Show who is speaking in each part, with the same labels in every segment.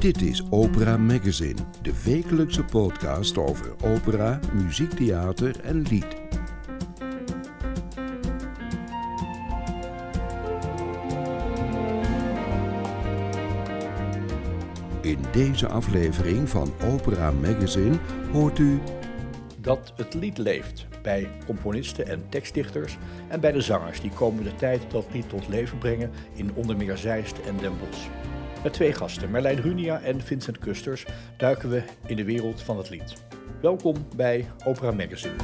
Speaker 1: Dit is Opera Magazine, de wekelijkse podcast over opera, muziektheater en lied. In deze aflevering van Opera Magazine hoort u
Speaker 2: dat het lied leeft bij componisten en tekstdichters en bij de zangers die komende tijd dat lied tot leven brengen in onder meer Zeist en Den Bosch. Met twee gasten, Merlijn Runia en Vincent Kusters, duiken we in de wereld van het lied. Welkom bij Opera Magazine.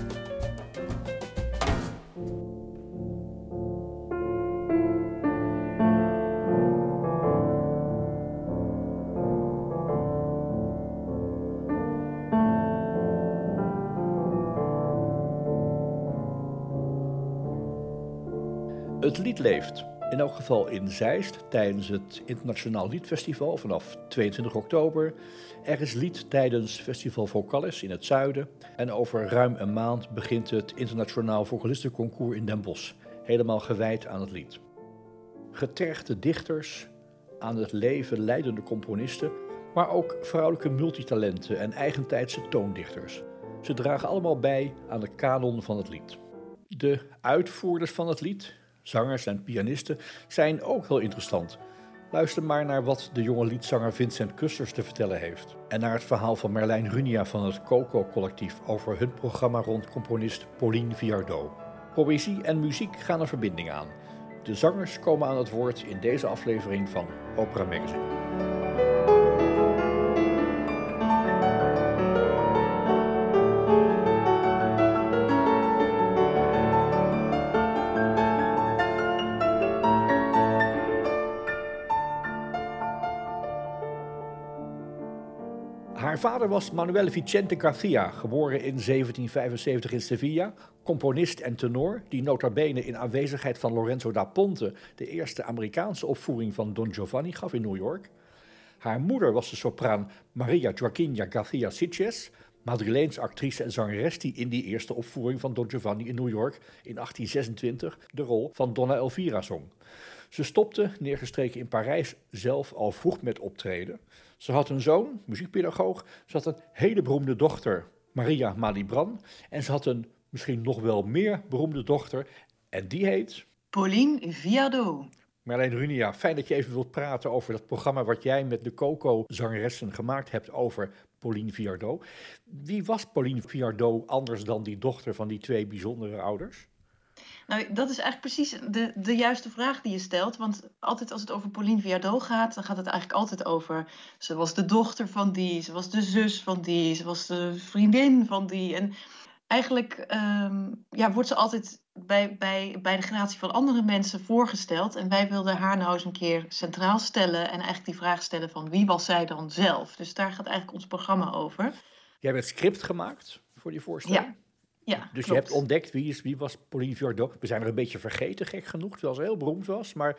Speaker 2: Het lied leeft. In elk geval in Zeist tijdens het Internationaal Liedfestival vanaf 22 oktober. Er is lied tijdens Festival Vocalis in het zuiden. En over ruim een maand begint het Internationaal Vocalistenconcours in Den Bosch. Helemaal gewijd aan het lied. Getergde dichters, aan het leven leidende componisten, maar ook vrouwelijke multitalenten en eigentijdse toondichters. Ze dragen allemaal bij aan de kanon van het lied. De uitvoerders van het lied, zangers en pianisten zijn ook heel interessant. Luister maar naar wat de jonge liedzanger Vincent Kusters te vertellen heeft. En naar het verhaal van Merlijn Runia van het Coco-collectief over hun programma rond componist Pauline Viardot. Poëzie en muziek gaan een verbinding aan. De zangers komen aan het woord in deze aflevering van Opera Magazine. Vader was Manuel Vicente Garcia, geboren in 1775 in Sevilla, componist en tenor, die nota bene in aanwezigheid van Lorenzo da Ponte de eerste Amerikaanse opvoering van Don Giovanni gaf in New York. Haar moeder was de sopraan Maria Joaquina Garcia Sitges, Madrileens actrice en zangeres die in die eerste opvoering van Don Giovanni in New York in 1826 de rol van Donna Elvira zong. Ze stopte, neergestreken in Parijs, zelf al vroeg met optreden. Ze had een zoon, muziekpedagoog. Ze had een hele beroemde dochter, Maria Malibran. En ze had een misschien nog wel meer beroemde dochter. En die heet...
Speaker 3: Pauline Viardot.
Speaker 2: Marlijn Runia, fijn dat je even wilt praten over dat programma wat jij met de Coco-zangeressen gemaakt hebt over Pauline Viardot. Wie was Pauline Viardot anders dan die dochter van die twee bijzondere ouders?
Speaker 3: Nou, dat is eigenlijk precies de, de juiste vraag die je stelt. Want altijd als het over Pauline Viardot gaat, dan gaat het eigenlijk altijd over... ze was de dochter van die, ze was de zus van die, ze was de vriendin van die. En eigenlijk um, ja, wordt ze altijd bij, bij, bij de generatie van andere mensen voorgesteld. En wij wilden haar nou eens een keer centraal stellen... en eigenlijk die vraag stellen van wie was zij dan zelf? Dus daar gaat eigenlijk ons programma over.
Speaker 2: Jij hebt het script gemaakt voor die voorstelling?
Speaker 3: Ja. Ja,
Speaker 2: dus
Speaker 3: klopt.
Speaker 2: je hebt ontdekt wie, is, wie was Pauline Viardot. We zijn er een beetje vergeten, gek genoeg, terwijl ze heel beroemd was. Maar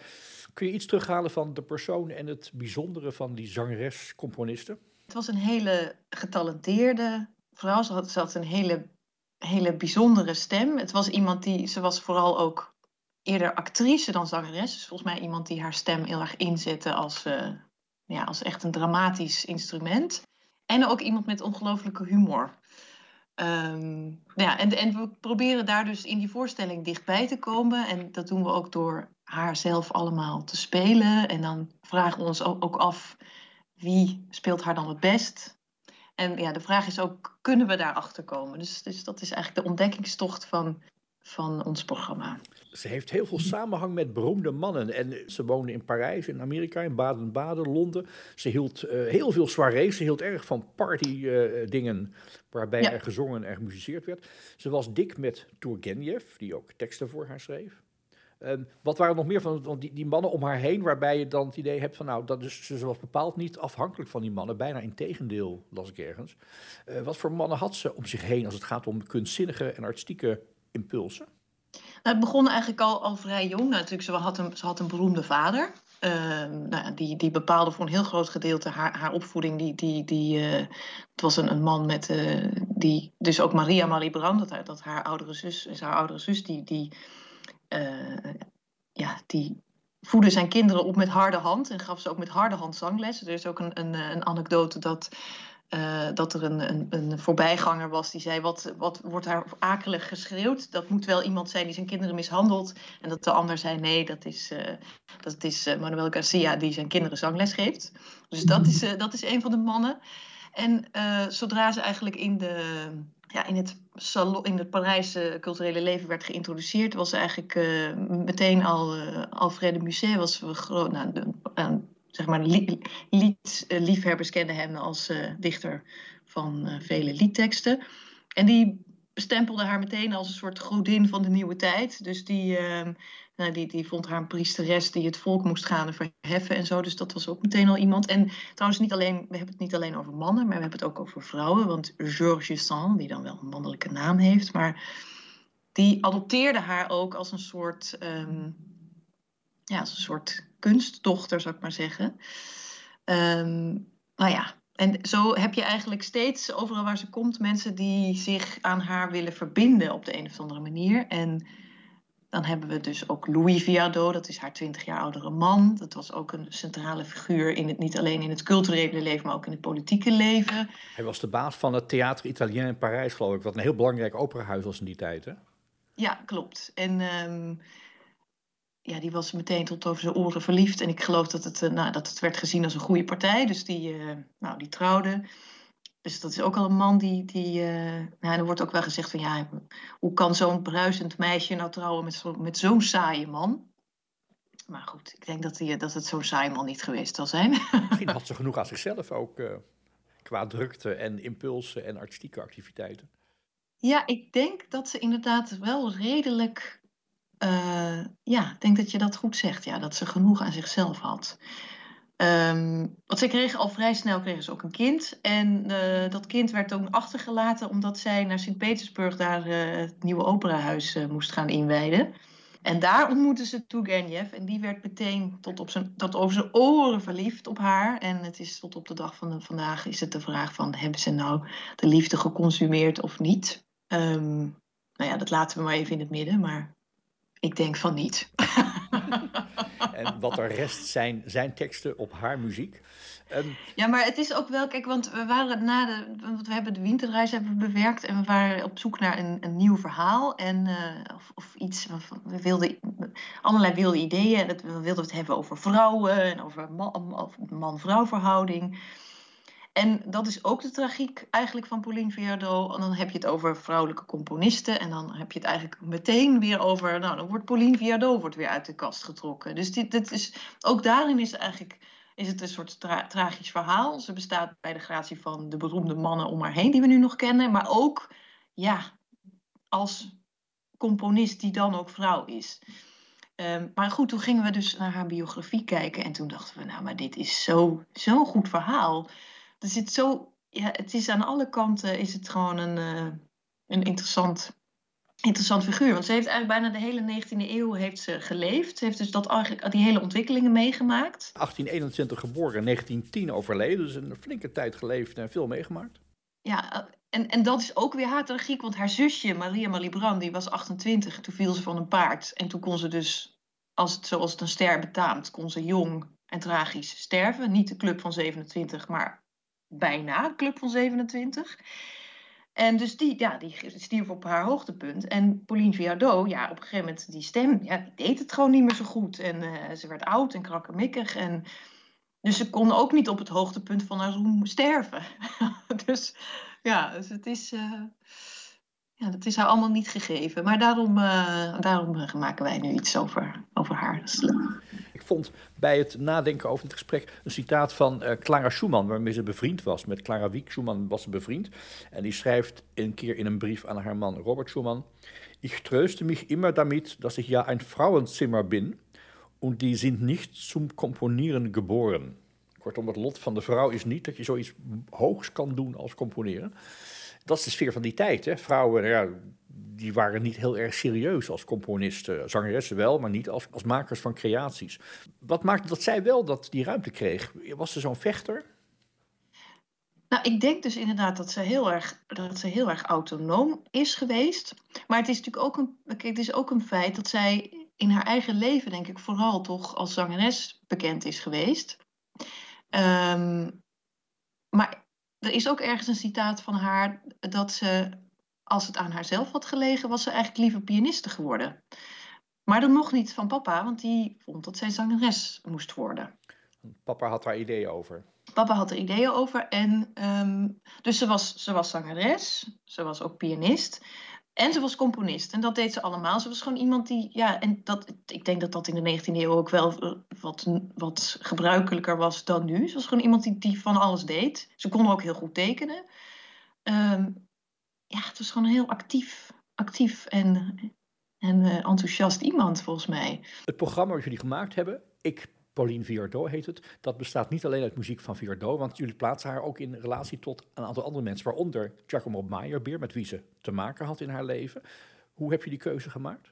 Speaker 2: kun je iets terughalen van de persoon en het bijzondere van die zangeres-componiste?
Speaker 3: Het was een hele getalenteerde vrouw. Ze had, ze had een hele, hele bijzondere stem. Het was iemand die, ze was vooral ook eerder actrice dan zangeres. Dus volgens mij iemand die haar stem heel erg inzette als, uh, ja, als echt een dramatisch instrument. En ook iemand met ongelooflijke humor. Um, ja, en, en we proberen daar dus in die voorstelling dichtbij te komen. En dat doen we ook door haar zelf allemaal te spelen. En dan vragen we ons ook af wie speelt haar dan het best. En ja, de vraag is ook, kunnen we daarachter komen? Dus, dus dat is eigenlijk de ontdekkingstocht van, van ons programma.
Speaker 2: Ze heeft heel veel samenhang met beroemde mannen. En ze woonde in Parijs, in Amerika, in Baden-Baden, Londen. Ze hield uh, heel veel soirées. Ze hield erg van party-dingen uh, waarbij ja. er gezongen en gemusiceerd werd. Ze was dik met Turgenev, die ook teksten voor haar schreef. Um, wat waren er nog meer van die, die, mannen om haar heen, waarbij je dan het idee hebt van, nou, dat is, ze was bepaald niet afhankelijk van die mannen, bijna in tegendeel, las ik ergens. Uh, wat voor mannen had ze om zich heen als het gaat om kunstzinnige en artistieke impulsen?
Speaker 3: Nou, het begon eigenlijk al, al vrij jong. Natuurlijk, ze had een, ze had een beroemde vader. Uh, nou, die, die bepaalde voor een heel groot gedeelte haar, haar opvoeding. Die, die, die, uh, het was een, een man met, uh, die, dus ook Maria Malibran, dat, dat haar oudere zus, is haar oudere zus, die, die, ja, die voedde zijn kinderen op met harde hand en gaf ze ook met harde hand zanglessen. Er is ook een, een, een anekdote dat, uh, dat er een, een, een, voorbijganger was die zei: wat, wat wordt daar akelig geschreeuwd? Dat moet wel iemand zijn die zijn kinderen mishandelt. En dat de ander zei: nee, dat is, uh, dat is uh, Manuel Garcia die zijn kinderen zangles geeft. Dus dat is, dat is een van de mannen. En zodra ze eigenlijk in de ja, in het, salon, in het Parijse culturele leven werd geïntroduceerd, was eigenlijk meteen al Alfred de Musset was. Nou, zeg maar, liedliefhebbers kenden hem als dichter van vele liedteksten. En die bestempelde haar meteen als een soort godin van de nieuwe tijd. Dus die, ehm, nou, die, die vond haar een priesteres die het volk moest gaan verheffen en zo. Dus dat was ook meteen al iemand. En trouwens, niet alleen, we hebben het niet alleen over mannen, maar we hebben het ook over vrouwen. Want Georges Sand, die dan wel een mannelijke naam heeft, maar die adopteerde haar ook als een soort, um, ja, als een soort kunstdochter, zou ik maar zeggen. Um, nou ja, en zo heb je eigenlijk steeds, overal waar ze komt, mensen die zich aan haar willen verbinden op de een of andere manier. En dan hebben we dus ook Louis Viardot, dat is haar twintig jaar oudere man. Dat was ook een centrale figuur, in het, niet alleen in het culturele leven, maar ook in het politieke leven.
Speaker 2: Hij was de baas van het Théâtre Italien in Parijs, geloof ik, wat een heel belangrijk operahuis was in die tijd. Hè?
Speaker 3: Ja, klopt. En um, ja, die was meteen tot over zijn oren verliefd. En ik geloof dat het, uh, nou, dat het werd gezien als een goede partij. Dus die, uh, nou, die trouwde. Dus dat is ook al een man die. die uh, nou, er wordt ook wel gezegd van ja, hoe kan zo'n bruisend meisje nou trouwen met, zo, met zo'n saaie man? Maar goed, ik denk dat, die, dat het zo'n saai man niet geweest zal zijn.
Speaker 2: Misschien had ze genoeg aan zichzelf ook qua drukte en impulsen en artistieke activiteiten.
Speaker 3: Ja, ik denk dat ze inderdaad wel redelijk uh, ja, ik denk dat je dat goed zegt. Ja, dat ze genoeg aan zichzelf had. Um, want zij kreeg al vrij snel kregen ze ook een kind. En uh, dat kind werd toen achtergelaten omdat zij naar Sint-Petersburg daar uh, het nieuwe operahuis moest gaan inwijden. En daar ontmoette ze Turgenev en die werd meteen tot, op zijn, tot over zijn oren verliefd op haar. En het is tot op de dag van vandaag is het de vraag van hebben ze nou de liefde geconsumeerd of niet? Um, nou ja, dat laten we maar even in het midden, maar ik denk van niet.
Speaker 2: en wat er rest zijn zijn teksten op haar muziek.
Speaker 3: Um, ja, maar het is ook wel, kijk, want we waren na de, want we hebben de winterreis hebben bewerkt en we waren op zoek naar een, een nieuw verhaal en uh, of, of, iets. We wilden allerlei wilde ideeën. We wilden het hebben over vrouwen en over man-vrouw verhouding. En dat is ook de tragiek eigenlijk van Pauline Viardot. En dan heb je het over vrouwelijke componisten. En dan heb je het eigenlijk meteen weer over... Nou, dan wordt Pauline Viardot wordt weer uit de kast getrokken. Dus dit, dit is, ook daarin is, eigenlijk, is het een soort tragisch verhaal. Ze bestaat bij de gratie van de beroemde mannen om haar heen... die we nu nog kennen. Maar ook, ja, als componist die dan ook vrouw is... Um, maar goed, toen gingen we dus naar haar biografie kijken. En toen dachten we, nou, maar dit is zo'n zo goed verhaal er zit zo, ja, het is aan alle kanten is het gewoon een, uh, een interessant, interessant figuur. Want ze heeft eigenlijk bijna de hele 19e eeuw heeft ze geleefd. Ze heeft dus dat, eigenlijk, die hele ontwikkelingen meegemaakt.
Speaker 2: 1821 geboren, 1910 overleden. Dus een flinke tijd geleefd en veel meegemaakt.
Speaker 3: Ja, eh, en, en dat is ook weer haar tragiek. Want haar zusje, Maria Malibran, die was 28. Toen viel ze van een paard. En toen kon ze dus, als het, zoals het een ster betaamt, kon ze jong en tragisch sterven. Niet de club van 27, maar bijna, Club van 27. En dus die, ja, die stierf op haar hoogtepunt. En Pauline Viardot, ja, op een gegeven moment, die stem, ja, die deed het gewoon niet meer zo goed. En uh, ze werd oud en krakkemikkig. En dus ze kon ook niet op het hoogtepunt van haar roem sterven. dus ja, dus het is, uh, ja, dat is haar allemaal niet gegeven. Maar daarom, uh, daarom maken wij nu iets over, over haar.
Speaker 2: Ik vond bij het nadenken over het gesprek een citaat van uh, Clara Schumann, waarmee ze bevriend was. Met Clara Wieck Schumann was ze bevriend. En die schrijft een keer in een brief aan haar man Robert Schumann: Ich tröste mich immer damit, dass ich ja ein Frauenzimmer bin und die sind nicht zum Komponieren geboren. Kortom, het lot van de vrouw is niet dat je zoiets hoogs kan doen als componeren. Dat is de sfeer van die tijd. Hè? Vrouwen, ja, die waren niet heel erg serieus als componisten. Zangeressen wel, maar niet als, als makers van creaties. Wat maakte dat zij wel dat die ruimte kreeg? Was ze zo'n vechter?
Speaker 3: Nou, ik denk dus inderdaad dat ze, heel erg, dat ze heel erg autonoom is geweest. Maar het is natuurlijk ook een, het is ook een feit dat zij in haar eigen leven, denk ik, vooral toch als zangeres bekend is geweest. Ehm, maar er is ook ergens een citaat van haar dat ze, als het aan haarzelf had gelegen, was ze eigenlijk liever pianiste geworden. Maar dan nog niet van papa, want die vond dat zij zangeres moest worden.
Speaker 2: Papa had daar ideeën over.
Speaker 3: Papa had er ideeën over. En, um, dus ze was, ze was zangeres, ze was ook pianist. En ze was componist. En dat deed ze allemaal. Ze was gewoon iemand die, ja, en dat, ik denk dat dat in de 19e eeuw ook wel eh, wat, wat gebruikelijker was dan nu. Ze was gewoon iemand die, die van alles deed. Ze kon ook heel goed tekenen. Um, ja, het was gewoon heel actief, actief en, en uh, enthousiast iemand, volgens mij.
Speaker 2: Het programma wat jullie gemaakt hebben, Ik Pauline Viardot heet het. Dat bestaat niet alleen uit muziek van Viardot, want jullie plaatsen haar ook in relatie tot een aantal andere mensen, waaronder Giacomo Meyerbeer, met wie ze te maken had in haar leven. Hoe heb je die keuze gemaakt?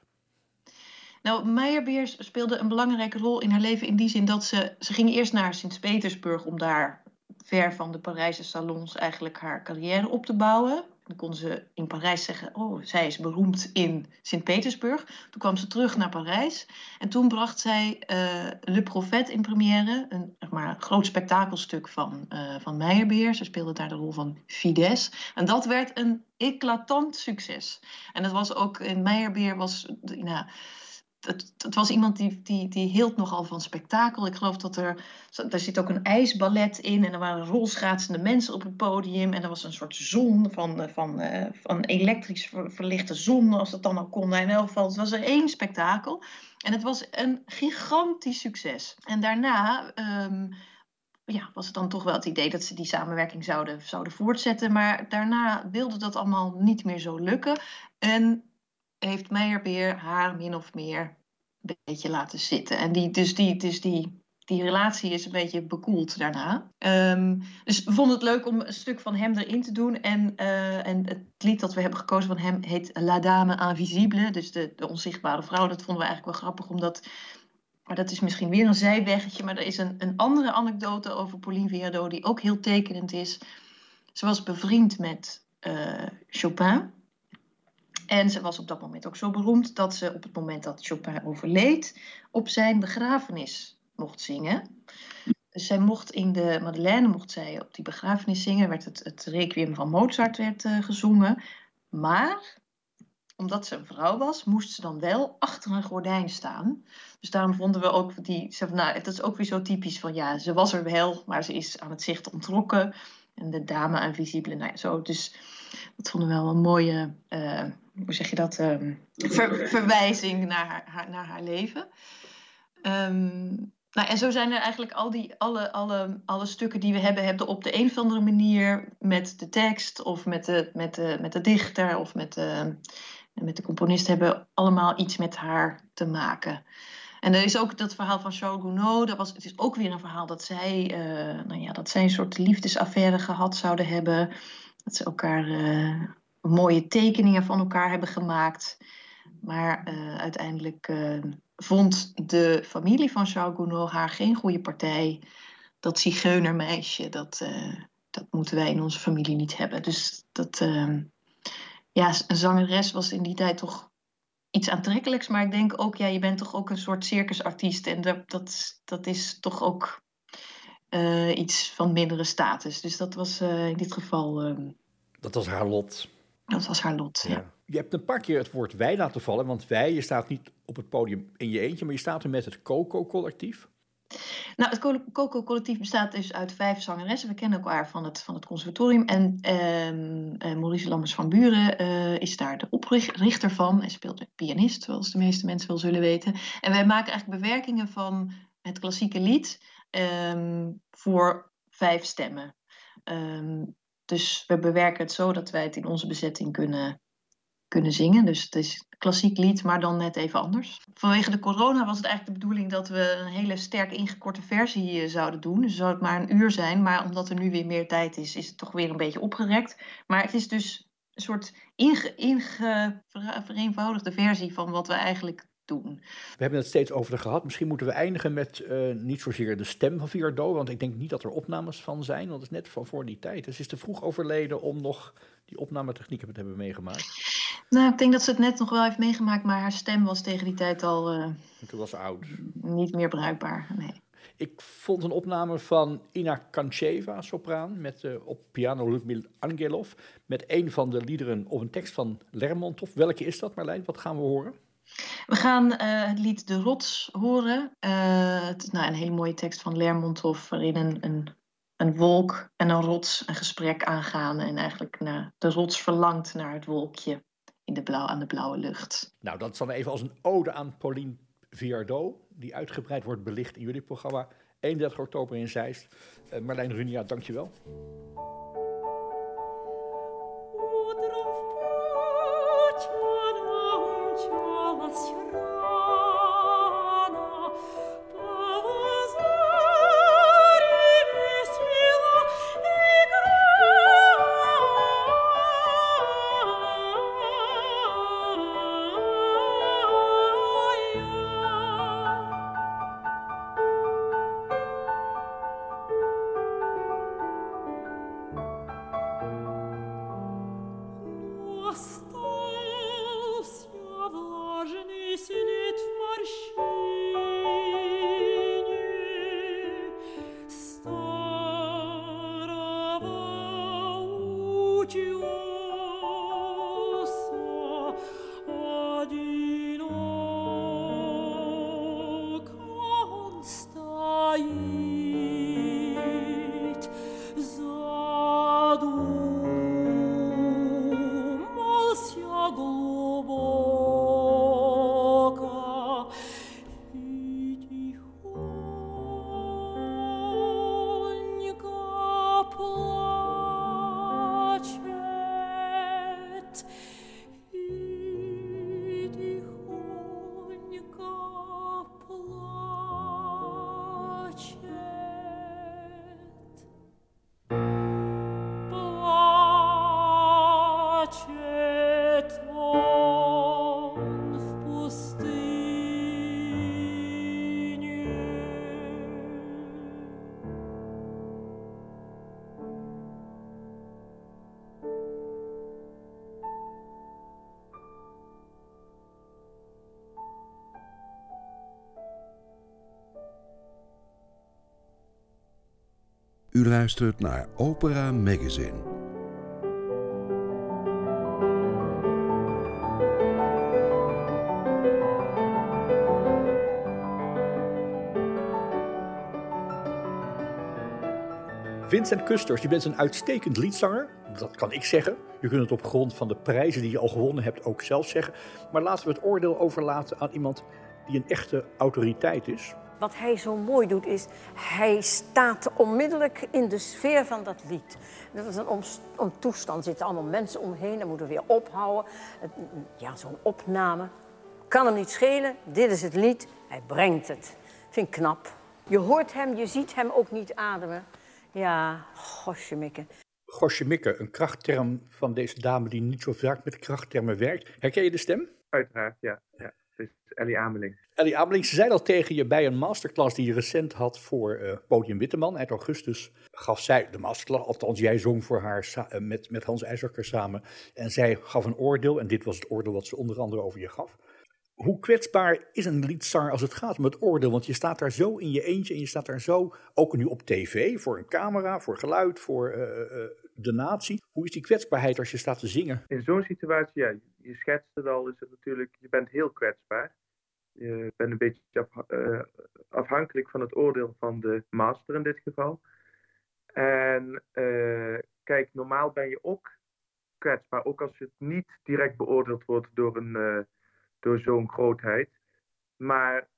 Speaker 3: Nou, Meyerbeer speelde een belangrijke rol in haar leven in die zin dat ze, ze ging eerst naar Sint-Petersburg om daar ver van de Parijse salons eigenlijk haar carrière op te bouwen. Dan kon ze in Parijs zeggen, oh, zij is beroemd in Sint-Petersburg. Toen kwam ze terug naar Parijs. En toen bracht zij uh, Le Prophète in première. Een zeg maar, groot spektakelstuk van, uh, van Meyerbeer. Ze speelde daar de rol van Fides. En dat werd een eclatant succes. En dat was ook, in Meyerbeer was... Nou, het, het, was iemand die, die, die hield nogal van spektakel. Ik geloof dat er. Er zit ook een ijsballet in. En er waren rolschaatsende mensen op het podium. En er was een soort zon van, eh, van, uh, van elektrisch verlichte zon, als dat dan al kon. In elk geval, het was er één spektakel. En het was een gigantisch succes. En daarna. Um, ja, was het dan toch wel het idee dat ze die samenwerking zouden, zouden voortzetten. Maar daarna wilde dat allemaal niet meer zo lukken. En heeft Meijerbeer haar min of meer een beetje laten zitten. En die, dus die, dus die, die relatie is een beetje bekoeld daarna. Um, dus we vonden het leuk om een stuk van hem erin te doen. En, uh, en het lied dat we hebben gekozen van hem heet La Dame Invisible. Dus de, de onzichtbare vrouw. Dat vonden we eigenlijk wel grappig, omdat... Maar dat is misschien weer een zijweggetje. Maar er is een, een andere anekdote over Pauline Viardot die ook heel tekenend is. Ze was bevriend met uh, Chopin. En ze was op dat moment ook zo beroemd dat ze op het moment dat Chopin overleed, op zijn begrafenis mocht zingen. Dus zij mocht in de Madeleine, mocht zij op die begrafenis zingen, werd het, het requiem van Mozart werd, uh, gezongen. Maar omdat ze een vrouw was, moest ze dan wel achter een gordijn staan. Dus daarom vonden we ook die. Ze, nou, dat is ook weer zo typisch van ja, ze was er wel, maar ze is aan het zicht ontrokken. En de dame invisibele, nou ja, zo. Dus dat vonden we wel een mooie. Uh, hoe zeg je dat, ver, verwijzing naar haar, naar haar leven. Um, nou, en zo zijn er eigenlijk al die, alle, alle, alle stukken die we hebben, hebben op de een of andere manier met de tekst of met de, met de, met de dichter of met de, met de componist hebben allemaal iets met haar te maken. En er is ook dat verhaal van Charles Gounod. Dat was, het is ook weer een verhaal dat zij, uh, nou ja, dat zij een soort liefdesaffaire gehad zouden hebben. Dat ze elkaar uh, mooie tekeningen van elkaar hebben gemaakt. Maar uh, uiteindelijk uh, vond de familie van Charles haar geen goede partij. Dat zigeunermeisje, dat, dat moeten wij in onze familie niet hebben. Dus dat, ehm, ja, een zangeres was in die tijd toch iets aantrekkelijks. Maar ik denk ook, ja, je bent toch ook een soort circusartiest. En dat, dat, dat is toch ook iets van mindere status. Dus dat was in dit geval... Ehm,
Speaker 2: dat was haar lot.
Speaker 3: Dat was haar lot, ja. ja.
Speaker 2: Je hebt een paar keer het woord wij laten vallen, want wij, je staat niet op het podium in je eentje, maar je staat er met het Coco-collectief.
Speaker 3: Nou, het Coco-collectief bestaat dus uit vijf zangeressen. We kennen elkaar van het, van het conservatorium. En uh, Maurice Lammers van Buren uh, is daar de oprichter van. Hij speelt pianist, zoals de meeste mensen wel zullen weten. En wij maken eigenlijk bewerkingen van het klassieke lied um, voor vijf stemmen. Um, dus we bewerken het zo dat wij het in onze bezetting kunnen, kunnen zingen. Dus het is klassiek lied, maar dan net even anders. Vanwege de corona was het eigenlijk de bedoeling dat we een hele sterk ingekorte versie eh, zouden doen. Dus zou het maar een uur zijn. Maar omdat er nu weer meer tijd is, is het toch weer een beetje opgerekt. Maar het is dus een soort inge, vereenvoudigde versie van wat we eigenlijk doen.
Speaker 2: We hebben het steeds over gehad. Misschien moeten we eindigen met uh, niet zozeer de stem van Viardot, want ik denk niet dat er opnames van zijn, want het is net van voor die tijd. Dus is te vroeg overleden om nog die opnametechnieken te hebben meegemaakt.
Speaker 3: Nou, ik denk dat ze het net nog wel heeft meegemaakt, maar haar stem was tegen die tijd al uh,
Speaker 2: Toen was ze oud.
Speaker 3: niet meer bruikbaar. Nee.
Speaker 2: Ik vond een opname van Ina Kancheva, sopraan, met uh, op piano Ludmil Angelov, met een van de liederen op een tekst van Lermontov. Welke is dat, Marlijn? Wat gaan we horen?
Speaker 3: We gaan uh, het lied De Rots horen. het is nou, een hele mooie tekst van Lermontov, waarin een, een een wolk en een rots een gesprek aangaan en eigenlijk naar de rots verlangt naar het wolkje in de blauw, aan de blauwe lucht.
Speaker 2: Nou, dat is dan even als een ode aan Pauline Viardot, die uitgebreid wordt belicht in jullie programma 31 oktober in Zeist. Uh, Marlijn Runia, dankjewel.
Speaker 1: U luistert naar Opera Magazine.
Speaker 2: Vincent Kusters, je bent een uitstekend liedzanger. Dat kan ik zeggen. Je kunt het op grond van de prijzen die je al gewonnen hebt ook zelf zeggen. Maar laten we het oordeel overlaten aan iemand die een echte autoriteit is.
Speaker 4: Wat hij zo mooi doet is, hij staat onmiddellijk in de sfeer van dat lied. Dat is een om, om toestand, er zitten allemaal mensen omheen, dan moeten we weer ophouden. Ja, zo'n opname. Kan hem niet schelen, dit is het lied, hij brengt het. Vind ik knap. Je hoort hem, je ziet hem ook niet ademen. Ja, gosje mikke.
Speaker 2: Gosje mikke, een krachtterm van deze dame die niet zo vaak met krachttermen werkt. Herken je de stem?
Speaker 5: Uiteraard, ja. ja. Is Ellie Ameling.
Speaker 2: Ellie Ameling, ze zei al tegen je bij een masterclass die je recent had voor uh, Podium Witteman. Eind augustus gaf zij de masterclass, althans jij zong voor haar uh, met, met Hans IJzerker samen. En zij gaf een oordeel, en dit was het oordeel wat ze onder andere over je gaf. Hoe kwetsbaar is een liedzanger als het gaat om het oordeel? Want je staat daar zo in je eentje en je staat daar zo, ook nu op tv, voor een camera, voor geluid, voor uh, de natie. Hoe is die kwetsbaarheid als je staat te zingen?
Speaker 5: In zo'n situatie, ja, je schetst het al, is het natuurlijk, je bent heel kwetsbaar. Je bent een beetje uh, afhankelijk van het oordeel van de master in dit geval. En uh, kijk, normaal ben je ook kwetsbaar, ook als het niet direct beoordeeld wordt door, een, uh, door zo'n grootheid. Maar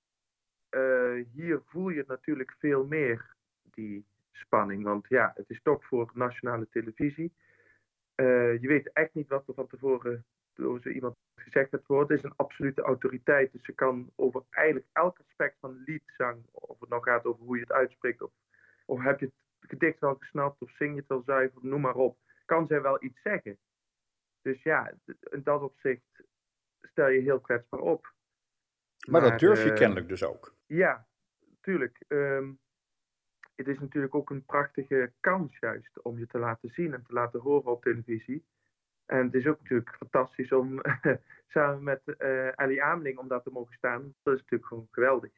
Speaker 5: hier voel je natuurlijk veel meer, die spanning. Want ja, het is toch voor nationale televisie. je weet echt niet wat er van tevoren door zo iemand gezegd het woord is een absolute autoriteit. Dus ze kan over eigenlijk elk aspect van liedzang, of het nou gaat over hoe je het uitspreekt, of, of heb je het gedicht wel gesnapt, of zing je het wel zuiver, noem maar op, kan zij wel iets zeggen. Dus ja, in dat opzicht stel je heel kwetsbaar op.
Speaker 2: Maar, dat durf je uh, kennelijk dus ook.
Speaker 5: Ja, tuurlijk. Um, het is natuurlijk ook een prachtige kans juist om je te laten zien en te laten horen op televisie. En het is ook natuurlijk fantastisch om samen met uh, Ali Ameling om daar te mogen staan. Dat is natuurlijk gewoon geweldig.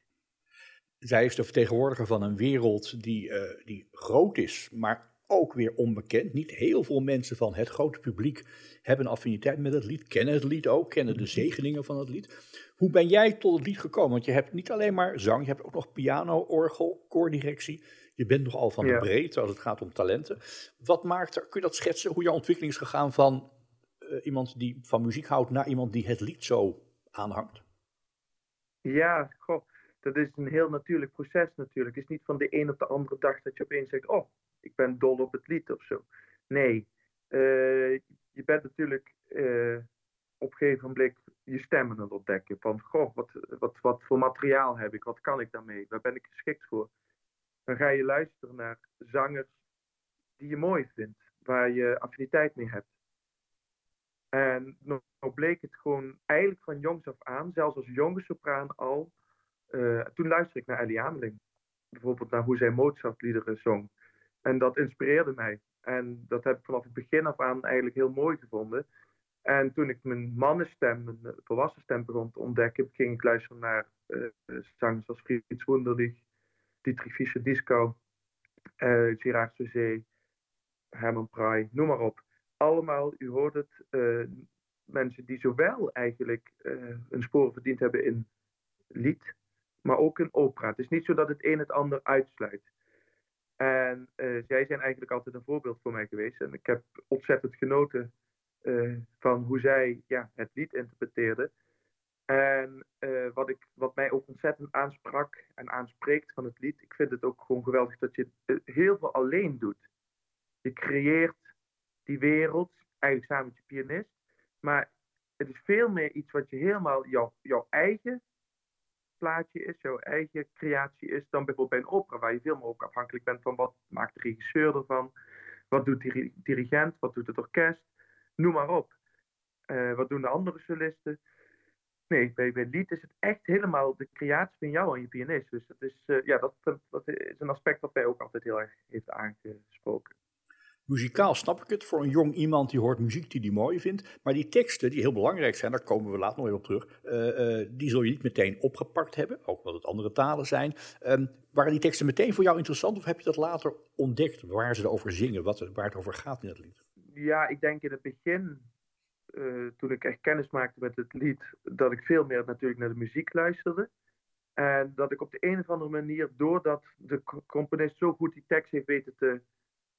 Speaker 2: Zij is de vertegenwoordiger van een wereld die, uh, die groot is, maar ook weer onbekend. Niet heel veel mensen van het grote publiek hebben affiniteit met het lied, kennen het lied ook, kennen de zegeningen van het lied. Hoe ben jij tot het lied gekomen? Want je hebt niet alleen maar zang, je hebt ook nog piano, orgel, koordirectie. Je bent nogal van de breedte als het gaat om talenten. Wat maakt er, kun je dat schetsen, hoe jouw ontwikkeling is gegaan van uh, iemand die van muziek houdt naar iemand die het lied zo aanhangt?
Speaker 5: Ja, goh, dat is een heel natuurlijk proces natuurlijk. Het is niet van de een op de andere dag dat je opeens zegt, oh, ik ben dol op het lied of zo. Nee, uh, je bent natuurlijk uh, op een gegeven moment je stemmen aan het ontdekken. Van, goh, wat, wat, wat voor materiaal heb ik? Wat kan ik daarmee? Waar ben ik geschikt voor? Dan ga je luisteren naar zangers die je mooi vindt, waar je affiniteit mee hebt. En nou, bleek het gewoon eigenlijk van jongs af aan, zelfs als jonge sopraan al. Uh, toen luisterde ik naar Ellie Ameling. Bijvoorbeeld naar hoe zij Mozart-liederen zong. En dat inspireerde mij. En dat heb ik vanaf het begin af aan eigenlijk heel mooi gevonden. En toen ik mijn mannenstem, mijn volwassen stem begon te ontdekken, ging ik luisteren naar uh, zangers als Frits Wunderlich, Dietrich Fischer-Dieskau, uh, Gerard Souzé, Herman Prey, noem maar op. Allemaal, u hoort het, uh, mensen die zowel eigenlijk een sporen verdiend hebben in lied, maar ook in opera. Het is niet zo dat het een het ander uitsluit. En uh, zij zijn eigenlijk altijd een voorbeeld voor mij geweest. En ik heb ontzettend genoten uh, van hoe zij ja, het lied interpreteerden. En uh, wat, ik, wat mij ook ontzettend aansprak en aanspreekt van het lied, ik vind het ook gewoon geweldig dat je heel veel alleen doet. Je creëert die wereld, eigenlijk samen met je pianist. Maar het is veel meer iets wat je helemaal jouw, jouw eigen plaatje is, jouw eigen creatie is, dan bijvoorbeeld bij een opera, waar je veel meer ook afhankelijk bent van wat maakt de regisseur ervan, wat doet de dirigent, wat doet het orkest, noem maar op. Uh, wat doen de andere solisten? Nee, bij, bij lied is het echt helemaal de creatie van jou en je pianist. Dus dat is, uh, ja, dat, dat is een aspect dat mij ook altijd heel erg heeft aangesproken.
Speaker 2: Muzikaal snap ik het. Voor een jong iemand die hoort muziek die hij mooi vindt. Maar die teksten, die heel belangrijk zijn, daar komen we later nog even op terug. Uh, uh, die zul je niet meteen opgepakt hebben. Ook omdat het andere talen zijn. Um, waren die teksten meteen voor jou interessant? Of heb je dat later ontdekt waar ze erover zingen? Wat, waar het over gaat in het lied?
Speaker 5: Ja, ik denk in het begin, toen ik echt kennis maakte met het lied, dat ik veel meer natuurlijk naar de muziek luisterde. En dat ik op de een of andere manier, doordat de componist zo goed die tekst heeft weten te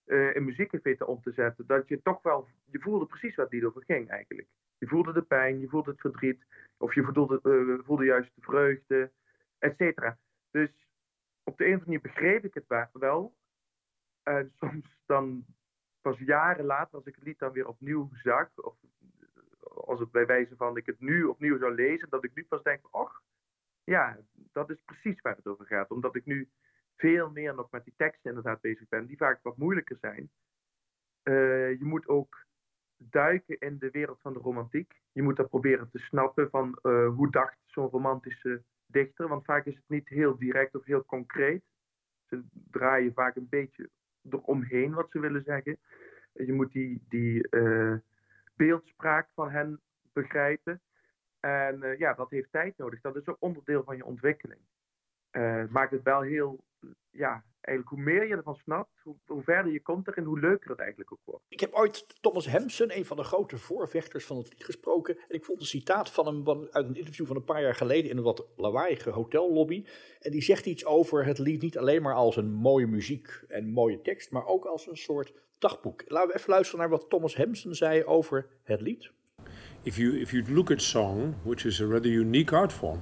Speaker 5: uh, in muziek heeft weten om te zetten, dat je toch wel, je voelde precies wat die over ging eigenlijk. Je voelde de pijn, je voelde het verdriet, of je voelde, uh, voelde juist de vreugde, et cetera. Dus op de een of andere manier begreep ik het wel. En soms dan, pas jaren later, als ik het lied dan weer opnieuw zag, of als het bij wijze van ik het nu opnieuw zou lezen, dat ik nu pas denk, och, ja, dat is precies waar het over gaat. Omdat ik nu veel meer nog met die teksten inderdaad bezig ben, die vaak wat moeilijker zijn. Uh, je moet ook duiken in de wereld van de romantiek. Je moet dat proberen te snappen van uh, hoe dacht zo'n romantische dichter. Want vaak is het niet heel direct of heel concreet. Ze draaien vaak een beetje eromheen wat ze willen zeggen. Je moet die, die uh, beeldspraak van hen begrijpen. En ja, dat heeft tijd nodig. Dat is ook onderdeel van je ontwikkeling. Het maakt het wel heel ja, eigenlijk hoe meer je ervan snapt, hoe, hoe, verder je komt erin, hoe leuker het eigenlijk ook wordt.
Speaker 2: Ik heb ooit Thomas Hemsen, een van de grote voorvechters van het lied, gesproken. En ik vond een citaat van hem uit een interview van een paar jaar geleden in een wat lawaaiige hotellobby. En die zegt iets over het lied niet alleen maar als een mooie muziek en mooie tekst, maar ook als een soort dagboek. Laten we even luisteren naar wat Thomas Hemsen zei over het lied.
Speaker 6: If you, if you look at song, which is a rather unique art form,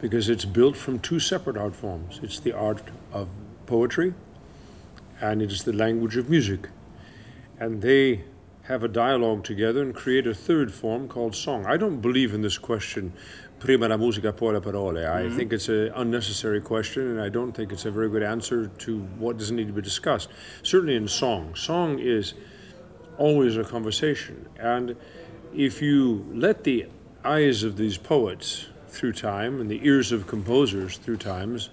Speaker 6: because it's built from two separate art forms. It's the art of poetry and it is the language of music. And they have a dialogue together and create a third form called song. I don't believe in this question, prima la musica, poi le parole. I mm-hmm. think it's an unnecessary question, and I don't think it's a very good answer to what doesn't need to be discussed. Certainly in song. Song is always a conversation. And if you let the eyes of these poets through time and the ears of composers through times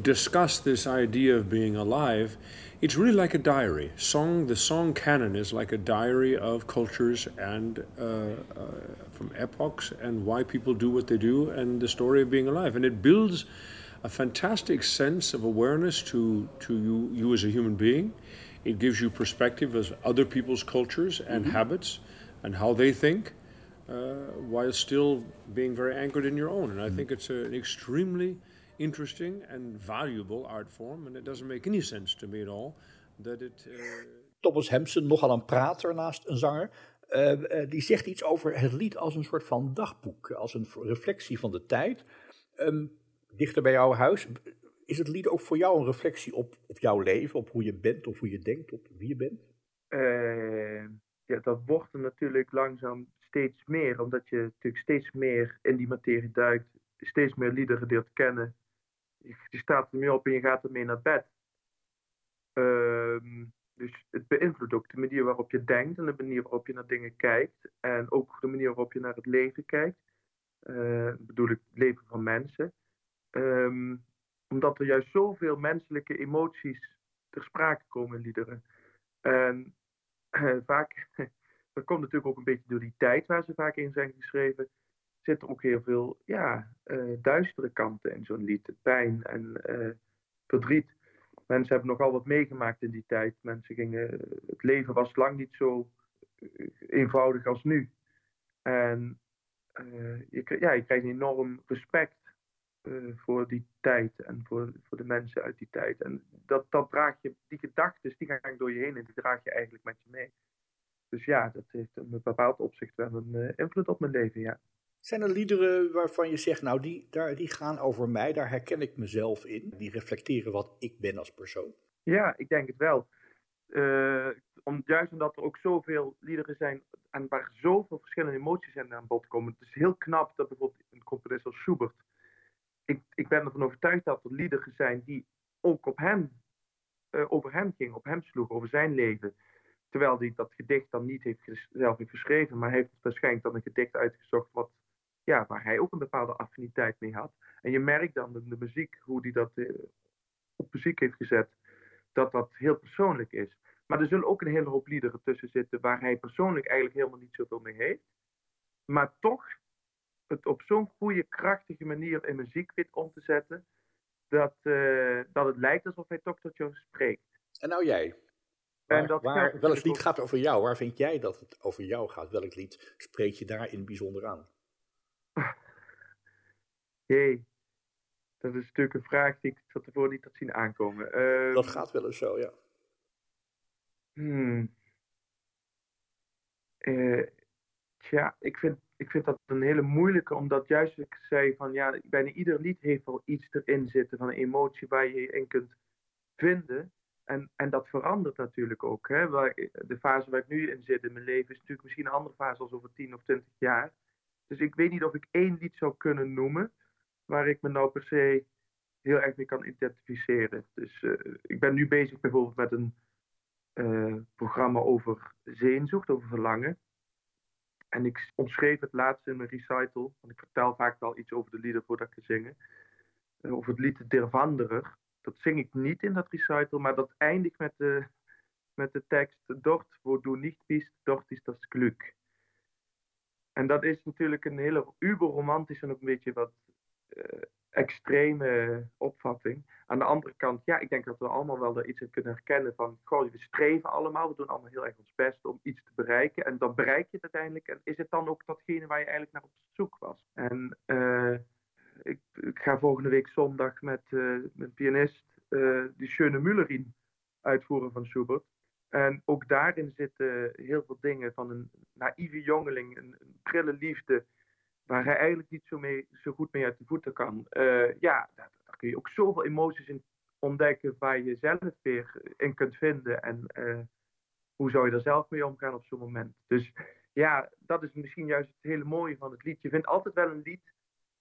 Speaker 6: discuss this idea of being alive, it's really like a diary. Song, the song canon is like a diary of cultures and uh, uh, from epochs and why people do what they do and the story of being alive. And it builds a fantastic sense of awareness to, to you, you as a human being. It gives you perspective of other people's cultures and mm-hmm. habits and how they think, uh, while still being very anchored in your own. And I mm-hmm. think it's a, an extremely interesting and valuable art form. And it doesn't make any sense to me at all that it. Uh...
Speaker 2: Thomas Hampson, nogal een prater naast een zanger. Uh, uh, die zegt iets over het lied als een soort van dagboek, als een reflectie van de tijd. Um, dichter bij jouw huis, is het lied ook voor jou een reflectie op, op jouw leven, op hoe je bent of hoe je denkt, op wie je bent?
Speaker 5: Uh, ja, dat wordt er natuurlijk langzaam steeds meer, omdat je natuurlijk steeds meer in die materie duikt, steeds meer liederen leert kennen. Je, staat ermee op en je gaat ermee naar bed. Uh, dus het beïnvloedt ook de manier waarop je denkt en de manier waarop je naar dingen kijkt. En ook de manier waarop je naar het leven kijkt. Uh, bedoel ik het leven van mensen. Um, omdat er juist zoveel menselijke emoties ter sprake komen in liederen. En uh, vaak, dat komt natuurlijk ook een beetje door die tijd waar ze vaak in zijn geschreven, zit er ook heel veel ja, uh, duistere kanten in zo'n lied. Pijn en uh, verdriet. Mensen hebben nogal wat meegemaakt in die tijd. Mensen gingen, het leven was lang niet zo eenvoudig als nu. En je, ja, krijgt een enorm respect voor die tijd en voor, voor de mensen uit die tijd. En dat, dat draag je, die gedachten, die gaan door je heen en die draag je eigenlijk met je mee. Dus ja, dat heeft in een bepaald opzicht wel een invloed op mijn leven, ja.
Speaker 2: Zijn er liederen waarvan je zegt, nou die, daar, die gaan over mij, daar herken ik mezelf in, die reflecteren wat ik ben als persoon?
Speaker 5: Ja, ik denk het wel. Uh, om, juist omdat er ook zoveel liederen zijn en waar zoveel verschillende emoties aan bod komen. Het is heel knap dat bijvoorbeeld een componist als Schubert ik, ik ben ervan overtuigd dat er liederen zijn die ook op hem, uh, over hem gingen, op hem sloegen, over zijn leven. Terwijl hij dat gedicht dan niet heeft zelf heeft geschreven, maar heeft waarschijnlijk dan een gedicht uitgezocht wat, ja, waar hij ook een bepaalde affiniteit mee had. En je merkt dan in de muziek, hoe hij dat uh, op muziek heeft gezet, dat dat heel persoonlijk is. Maar er zullen ook een hele hoop liederen tussen zitten waar hij persoonlijk eigenlijk helemaal niet zoveel mee heeft. Maar toch het op zo'n goede, krachtige manier in muziek weet om te zetten, dat, uh, dat het lijkt alsof hij toch tot jou spreekt.
Speaker 2: En nou jij? Waar, dat waar, welk lied gaat over jou? Waar vind jij dat het over jou gaat? Welk lied spreek je daar in bijzonder aan?
Speaker 5: Jee, dat is natuurlijk een vraag die ik tot tevoren niet had zien aankomen.
Speaker 2: Uh, dat gaat wel eens zo, ja.
Speaker 5: Hmm. Uh, tja, ik vind ik vind dat een hele moeilijke, omdat juist ik zei van ja, bijna ieder lied heeft wel iets erin zitten van een emotie waar je je in kunt vinden. En, en dat verandert natuurlijk ook. Hè? Waar, de fase waar ik nu in zit in mijn leven is natuurlijk misschien een andere fase als over 10 of 20 jaar. Dus ik weet niet of ik één lied zou kunnen noemen waar ik me nou per se heel erg mee kan identificeren. Dus uh, ik ben nu bezig bijvoorbeeld met een uh, programma over zeenzoekt, over verlangen. En ik omschreef het laatst in mijn recital, want ik vertel vaak wel iets over de lieder voordat ik ga zingen. Uh, over het lied Der Wanderer. Dat zing ik niet in dat recital, maar dat eindigt met de, met de tekst Dort wo du nicht bist, dort ist das Glück. En dat is natuurlijk een hele uberromantische en ook een beetje wat uh, extreme opvatting. Aan de andere kant, ja, ik denk dat we allemaal wel daar iets in kunnen herkennen van, goh, we streven allemaal, we doen allemaal heel erg ons best om iets te bereiken. En dan bereik je het uiteindelijk. En is het dan ook datgene waar je eigenlijk naar op zoek was? En uh, ik, ik, ga volgende week zondag met, uh, met pianist uh, die Schöne Müllerin uitvoeren van Schubert. En ook daarin zitten heel veel dingen van een naïeve jongeling, een, een prille liefde, waar hij eigenlijk niet zo, mee, zo goed mee uit de voeten kan. Uh, ja, daar, daar, kun je ook zoveel emoties in ontdekken waar je zelf weer in kunt vinden. En uh, hoe zou je er zelf mee omgaan op zo'n moment? Dus ja, dat is misschien juist het hele mooie van het lied. Je vindt altijd wel een lied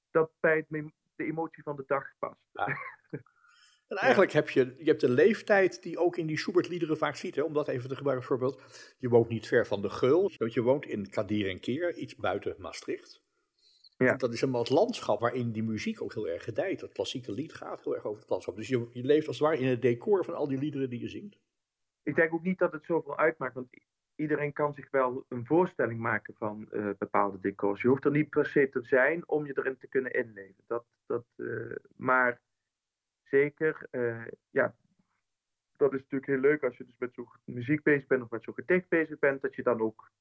Speaker 5: dat bij het, de emotie van de dag past. Ja.
Speaker 2: En eigenlijk heb je, je hebt de leeftijd die ook in die Schubert-liederen vaak ziet. Hè? Om dat even te gebruiken, bijvoorbeeld. Je woont niet ver van de Geul. Je woont in Kadir en Keer, iets buiten Maastricht.
Speaker 5: Ja.
Speaker 2: Dat is helemaal het landschap waarin die muziek ook heel erg gedijt. Dat klassieke lied gaat heel erg over het landschap. Dus je, je leeft als het ware in het decor van al die liederen die je zingt.
Speaker 5: Ik denk ook niet dat het zoveel uitmaakt, want iedereen kan zich wel een voorstelling maken van uh, bepaalde decors. Je hoeft er niet per se te zijn om je erin te kunnen inleven. Dat, dat, uh, maar zeker, uh, ja, dat is natuurlijk heel leuk als je dus met zo'n muziek bezig bent of met zo'n gedicht bezig bent, dat je dan ook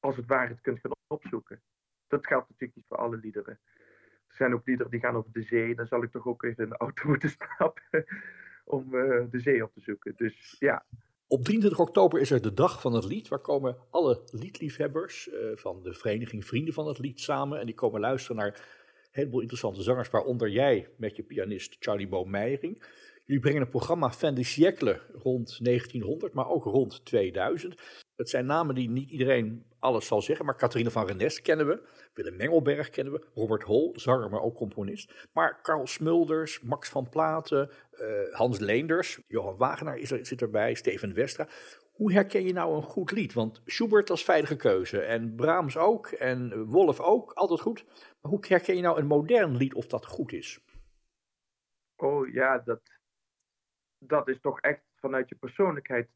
Speaker 5: als het ware het kunt gaan opzoeken. Dat geldt natuurlijk niet voor alle liederen. Er zijn ook liederen die gaan over de zee. Dan zal ik toch ook even in de auto moeten stappen om uh, de zee op te zoeken. Dus ja.
Speaker 2: Op 23 oktober is er de dag van het lied. Waar komen alle liedliefhebbers uh, van de vereniging Vrienden van het Lied samen. En die komen luisteren naar heleboel interessante zangers. Waaronder jij met je pianist Charlie Bo Meijering. Jullie brengen een programma Fan de Siècle rond 1900, maar ook rond 2000. Het zijn namen die niet iedereen alles zal zeggen, maar Catharine van Rennes kennen we. Willem Mengelberg kennen we. Robert Hol, zanger, maar ook componist. Maar Carl Smulders, Max van Platen, uh, Hans Leenders, Johan Wagenaar zit erbij, Steven Westra. Hoe herken je nou een goed lied? Want Schubert als veilige keuze en Brahms ook en Wolf ook, altijd goed. Maar hoe herken je nou een modern lied of dat goed is?
Speaker 5: Oh ja, dat, dat is toch echt vanuit je persoonlijkheid.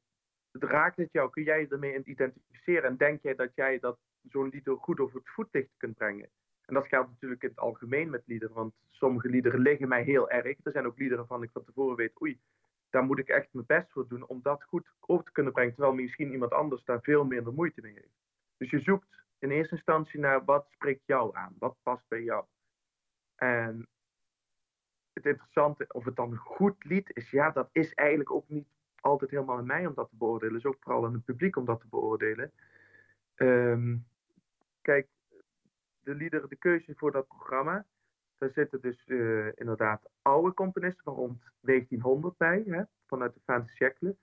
Speaker 5: Raakt het jou? Kun jij je ermee identificeren? En denk jij dat jij dat zo'n lied goed over het voetlicht kunt brengen? En dat geldt natuurlijk in het algemeen met liederen, want sommige liederen liggen mij heel erg. Er zijn ook liederen waarvan ik van tevoren weet, oei, daar moet ik echt mijn best voor doen om dat goed over te kunnen brengen, terwijl misschien iemand anders daar veel minder moeite mee heeft. Dus je zoekt in eerste instantie naar wat spreekt jou aan, wat past bij jou. En het interessante, of het dan goed lied is, ja, dat is eigenlijk ook niet altijd helemaal aan mij om dat te beoordelen. Het is ook vooral aan het publiek om dat te beoordelen. Um, kijk, de liederen, de keuze voor dat programma, daar zitten dus uh, inderdaad oude componisten van rond 1900 bij, hè, vanuit de Franse siècle.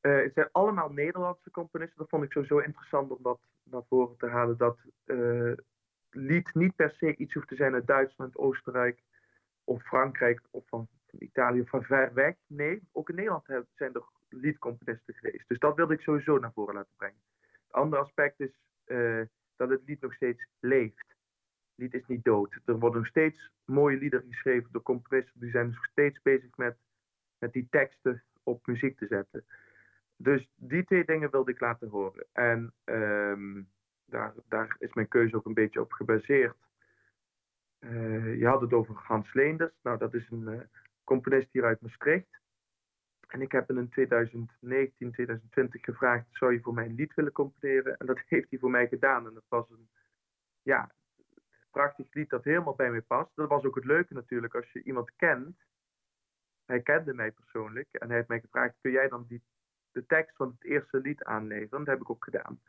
Speaker 5: Uh, het zijn allemaal Nederlandse componisten. Dat vond ik sowieso interessant om dat naar voren te halen. Dat uh, lied niet per se iets hoeft te zijn uit Duitsland, Oostenrijk of Frankrijk of van, Italië of van ver weg. Nee, ook in Nederland zijn er liedcomponisten geweest. Dus dat wilde ik sowieso naar voren laten brengen. Het andere aspect is dat het lied nog steeds leeft. Lied is niet dood. Er worden nog steeds mooie liederen geschreven door componisten. Die zijn nog steeds bezig met, met die teksten op muziek te zetten. Dus die twee dingen wilde ik laten horen. En um, daar, daar is mijn keuze ook een beetje op gebaseerd. Uh, je had het over Hans Leenders. Nou, dat is een uh, componist hier uit Maastricht. En ik heb hem in 2019, 2020 gevraagd: zou je voor mij een lied willen componeren? En dat heeft hij voor mij gedaan. En dat was een ja, prachtig lied dat helemaal bij mij past. Dat was ook het leuke natuurlijk, als je iemand kent. Hij kende mij persoonlijk en hij heeft mij gevraagd: kun jij dan die, de tekst van het eerste lied aanleveren? Dat heb ik ook gedaan.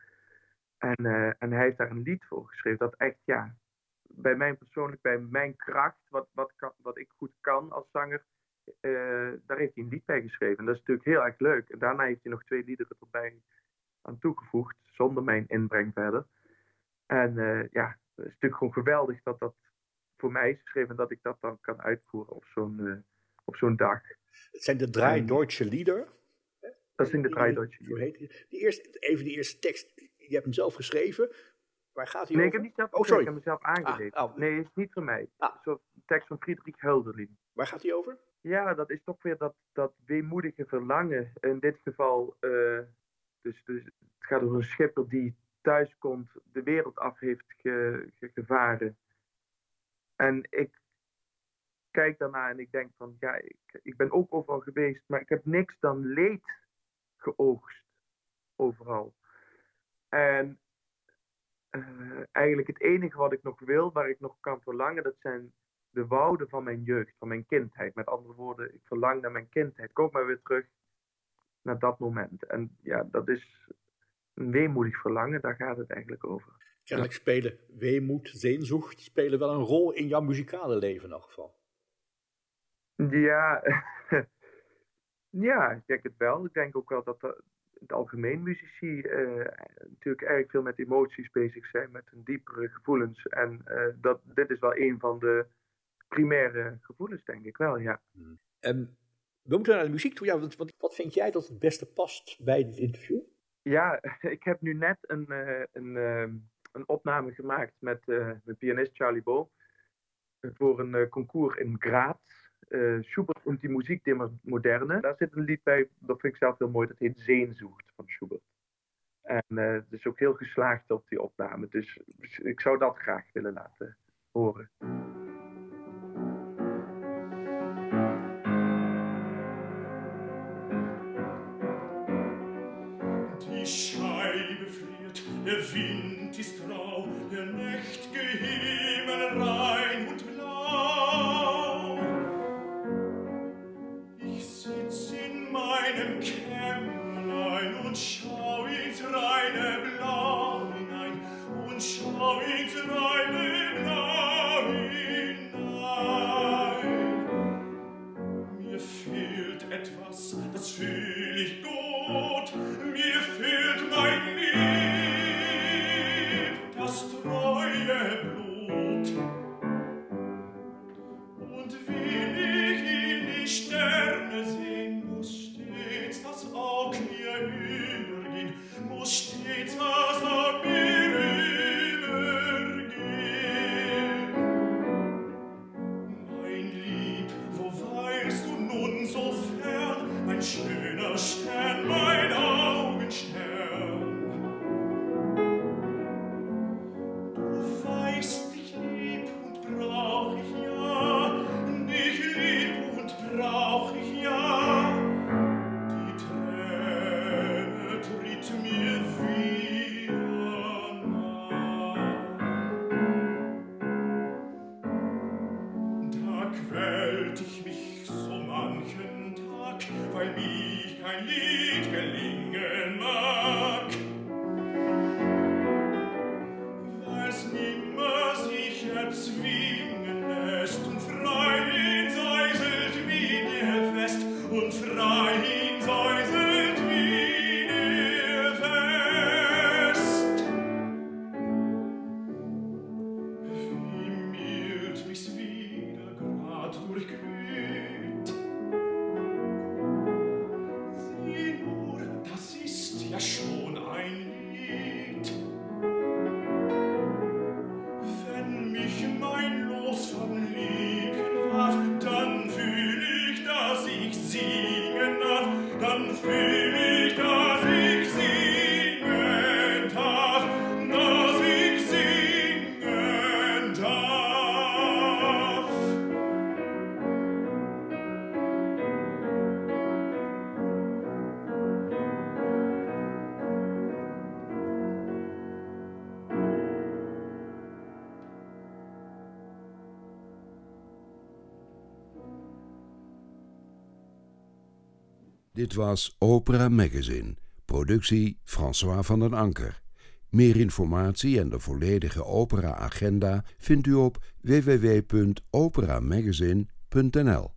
Speaker 5: En, uh, en hij heeft daar een lied voor geschreven dat echt, ja, bij mij persoonlijk, bij mijn kracht, wat, wat, kan, wat ik goed kan als zanger, uh, daar heeft hij een lied bij geschreven. En dat is natuurlijk heel erg leuk. En daarna heeft hij nog twee liederen erbij aan toegevoegd, zonder mijn inbreng verder. En uh, ja, het is natuurlijk gewoon geweldig dat dat voor mij is geschreven en dat ik dat dan kan uitvoeren op zo'n uh, op zo'n dag.
Speaker 2: Het zijn de Drei Deutsche Lieder.
Speaker 5: Dat zijn de Drei Deutsche
Speaker 2: Lieder. Die, eerste, even die eerste tekst, je hebt hem zelf geschreven. Waar gaat hij
Speaker 5: nee,
Speaker 2: over?
Speaker 5: ik heb niet zelf
Speaker 2: oh, sorry.
Speaker 5: ik heb mezelf aangeleerd.
Speaker 2: Ah, oh.
Speaker 5: Nee, het is niet van mij.
Speaker 2: Ah.
Speaker 5: Zo, tekst van Friedrich Hölderlin.
Speaker 2: Waar gaat hij over?
Speaker 5: Ja, dat is toch weer dat, dat weemoedige verlangen. In dit geval, uh, dus, dus het gaat over een schipper die thuis komt, de wereld af heeft ge, ge, gevaren. En ik kijk daarna en ik denk van, ja, ik, ik ben ook overal geweest, maar ik heb niks dan leed geoogst. Overal. En uh, eigenlijk het enige wat ik nog wil, waar ik nog kan verlangen, dat zijn de wouden van mijn jeugd, van mijn kindheid. Met andere woorden, ik verlang naar mijn kindheid. Kom maar weer terug naar dat moment. En ja, dat is een weemoedig verlangen, daar gaat het eigenlijk over.
Speaker 2: Kennelijk spelen weemoed, zeenzocht, spelen wel een rol in jouw muzikale leven in elk geval.
Speaker 5: Ja, ja, ik denk het wel. Ik denk ook wel dat het algemeen muzici uh, natuurlijk erg veel met emoties bezig zijn, met hun diepere gevoelens. En uh, dat, dit is wel een van de primaire gevoelens, denk ik wel, ja.
Speaker 2: Um, we moeten naar de muziek toe. Ja, want, wat vind jij dat het beste past bij dit interview?
Speaker 5: Ja, ik heb nu net een, uh, een, uh, een opname gemaakt met mijn pianist Charlie Bo voor een concours in Graz. Schubert und die Musik der Moderne. Daar zit een lied bij, dat vind ik zelf heel mooi, dat heet Zeenzoekt van Schubert. En het is ook heel geslaagd op die opname. Dus ik zou dat graag willen laten horen.
Speaker 7: der Wind ist rau, der Nacht
Speaker 1: Dit was Opera Magazine, productie François van den Anker. Meer informatie en de volledige opera-agenda vindt u op www.operamagazine.nl.